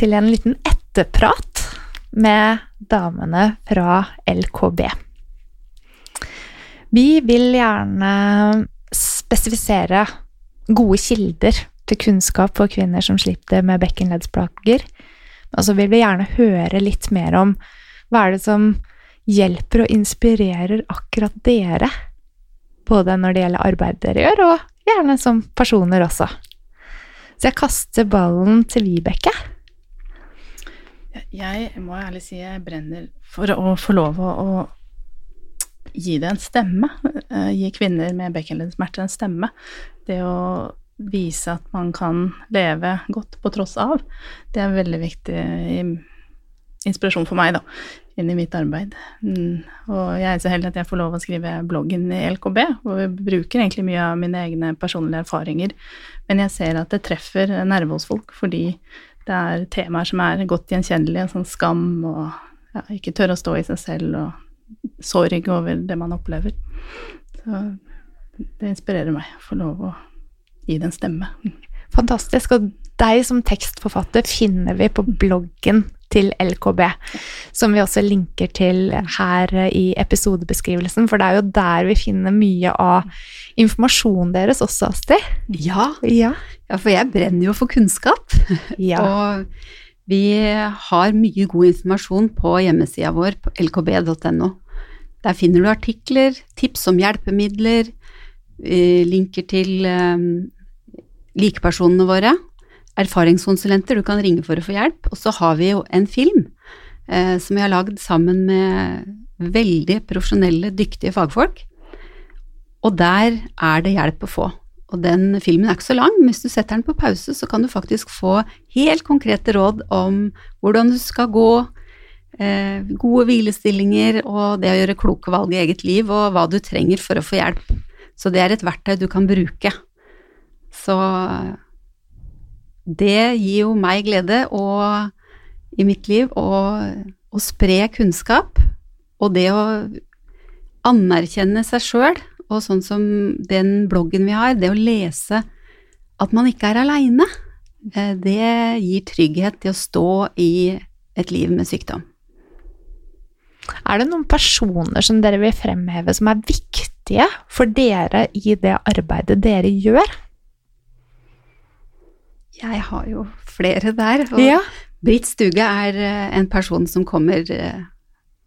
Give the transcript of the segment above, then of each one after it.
til en liten etterprat med damene fra LKB. Vi vil gjerne spesifisere gode kilder til kunnskap for kvinner som sliter med bekkenleddsplager. Og så vil vi gjerne høre litt mer om hva er det som hjelper og inspirerer akkurat dere. Både når det gjelder arbeidet dere gjør, og gjerne som personer også. Så jeg kaster ballen til Vibeke. Jeg må ærlig si jeg brenner for å få lov å, å gi det en stemme. Eh, gi kvinner med bekkenleddsmerter en stemme. Det å vise at man kan leve godt på tross av, det er veldig viktig inspirasjon for meg, da, inn i mitt arbeid. Mm. Og jeg er så heldig at jeg får lov å skrive bloggen i LKB, hvor vi bruker egentlig mye av mine egne personlige erfaringer, men jeg ser at det treffer nerve hos folk, fordi det er temaer som er godt gjenkjennelige, sånn skam og ja, ikke tørre å stå i seg selv og sorg over det man opplever. Så det inspirerer meg å få lov å gi det en stemme. Fantastisk. Og deg som tekstforfatter finner vi på bloggen til LKB, som vi også linker til her i episodebeskrivelsen, for det er jo der vi finner mye av informasjonen deres også, Astrid. Ja, ja. ja for jeg brenner jo for kunnskap. Ja. og vi har mye god informasjon på hjemmesida vår på lkb.no. Der finner du artikler, tips om hjelpemidler, eh, linker til um, likepersonene våre, erfaringskonsulenter du kan ringe for å få hjelp. Og så har vi jo en film eh, som vi har lagd sammen med veldig profesjonelle, dyktige fagfolk. Og der er det hjelp å få. Og den filmen er ikke så lang, hvis du setter den på pause, så kan du faktisk få helt konkrete råd om hvordan du skal gå, eh, gode hvilestillinger og det å gjøre kloke valg i eget liv, og hva du trenger for å få hjelp. Så det er et verktøy du kan bruke. Så det gir jo meg glede og, i mitt liv å, spre kunnskap. Og det å anerkjenne seg sjøl, og sånn som den bloggen vi har, det å lese at man ikke er aleine, eh, det gir trygghet til å stå i et liv med sykdom. Er det noen personer som dere vil fremheve som er viktige for dere i det arbeidet dere gjør? Jeg har jo flere der. Og ja. Britt Stuge er eh, en person som kommer eh,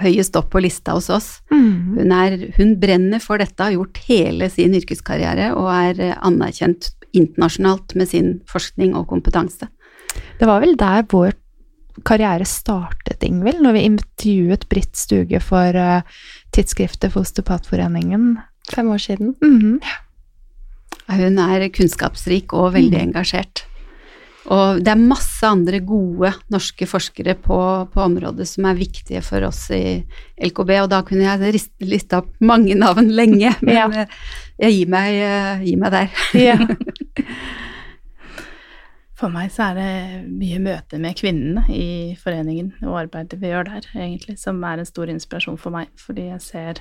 høyest opp på lista hos oss. Mm. Hun, er, hun, brenner for dette, har gjort hele sin yrkeskarriere og er eh, anerkjent internasjonalt med sin forskning og kompetanse. Det var vel der vår karriere startet, Ingvild, når vi intervjuet Britt Stuge for uh, tidsskriftet for Osteopatforeningen fem år siden. Mm -hmm. Hun er kunnskapsrik og veldig mm. engasjert. Og det er masse andre gode norske forskere på, på, området som er viktige for oss i LKB, og da kunne jeg liste opp mange navn lenge, men ja. Eh, jeg gir meg, eh, gir meg der. Ja. For meg så er det mye møte med kvinnene i foreningen og arbeidet vi gjør der, egentlig, som er en stor inspirasjon for meg, fordi jeg ser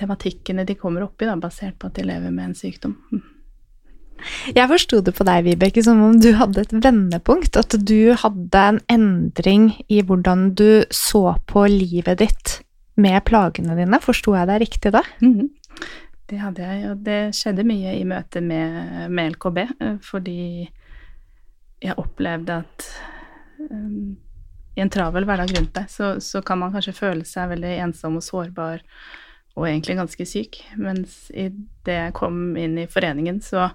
tematikkene de kommer opp i, da, basert på at de lever med en sykdom. Jeg forsto det på deg, Vibeke, som om du hadde et vendepunkt. At du hadde en endring i hvordan du så på livet ditt med plagene dine. Forsto jeg deg riktig da? Mm -hmm. Det hadde jeg, og det skjedde mye i møte med, med LKB, eh, fordi jeg opplevde at um, i en travel hverdag rundt deg, så, så, kan man kanskje føle seg veldig ensom og sårbar og egentlig ganske syk. Mens idet jeg kom inn i foreningen, så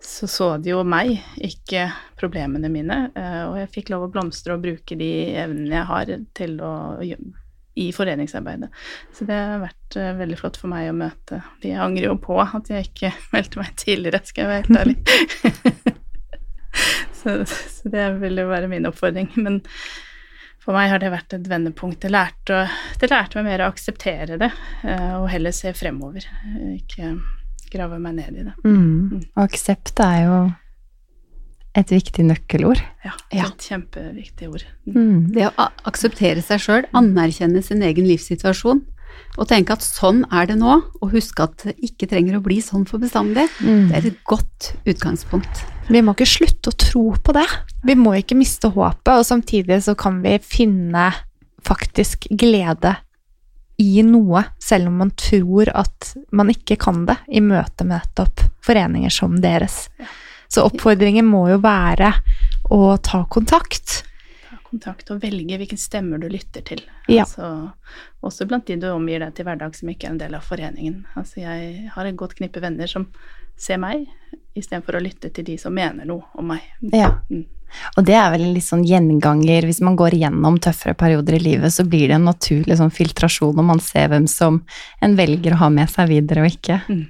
så så de jo meg, ikke problemene mine. Eh, og jeg fikk lov å blomstre og bruke de evnene jeg har til å i foreningsarbeidet. Så det har vært uh, veldig flott for meg å møte de. Jeg angrer jo på at jeg ikke meldte meg tidligere, skal jeg være helt ærlig. så Så det vil jo være min oppfordring. Men for meg har det vært et vendepunkt. Det lærte, det lærte meg mer å akseptere det, eh, og heller se fremover. Ikke grave meg ned i det. Mm. mm. Og aksept er jo et viktig nøkkelord. Ja, et ja. kjempeviktig ord. Mm. Det å akseptere seg sjøl, anerkjenne sin egen livssituasjon, og tenke at sånn er det nå, og huske at det ikke trenger å bli sånn for bestandig, mm. det er et godt utgangspunkt. Vi må ikke slutte å tro på det. Vi må ikke miste håpet, og samtidig så kan vi finne faktisk glede i noe, selv om man tror at man ikke kan det, i møte med nettopp foreninger som deres. Så oppfordringen må jo være å ta kontakt Ta kontakt og velge hvilken stemmer du lytter til. Ja. Altså, også blant de du omgir deg til hverdag som ikke er en del av foreningen. Altså, jeg har et godt knippe venner som ser meg, istedenfor å lytte til de som mener noe om meg. Ja. Mm. Og det er vel en litt sånn gjenganger Hvis man går gjennom tøffere perioder i livet, så blir det en naturlig sånn filtrasjon, når man ser hvem som en velger å ha med seg videre og ikke. Mm.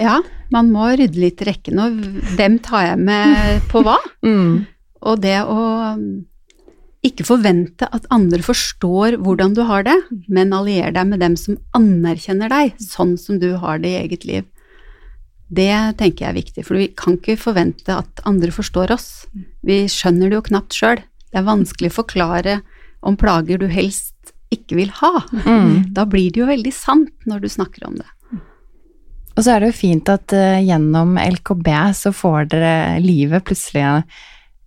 Ja, man må rydde litt i rekken, og hvem tar jeg med på hva? mm. Og det å ikke forvente at andre forstår hvordan du har det, men allier deg med dem som anerkjenner deg sånn som du har det i eget liv. Det tenker jeg er viktig, for vi kan ikke forvente at andre forstår oss. Vi skjønner det jo knapt sjøl. Det er vanskelig å forklare om plager du helst ikke vil ha. Mm. Da blir det jo veldig sant når du snakker om det. Og så er det jo fint at uh, gjennom LKB så får dere livet plutselig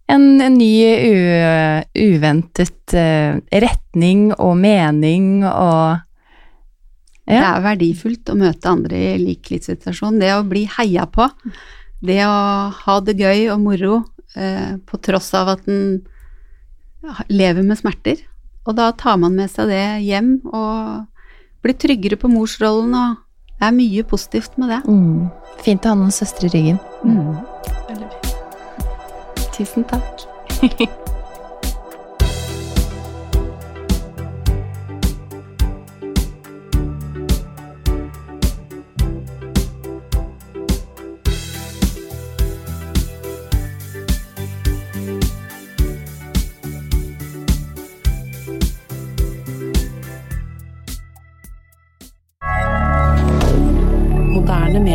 en, en ny u, uventet uh, retning og mening og ja. Det er verdifullt å møte andre i lik livssituasjon. Det å bli heia på, det å ha det gøy og moro eh, på tross av at en lever med smerter. Og da tar man med seg det hjem og blir tryggere på morsrollen, og det er mye positivt med det. Mm. Fint å ha noen søstre i ryggen. Mm. Tusen takk.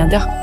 rien dire.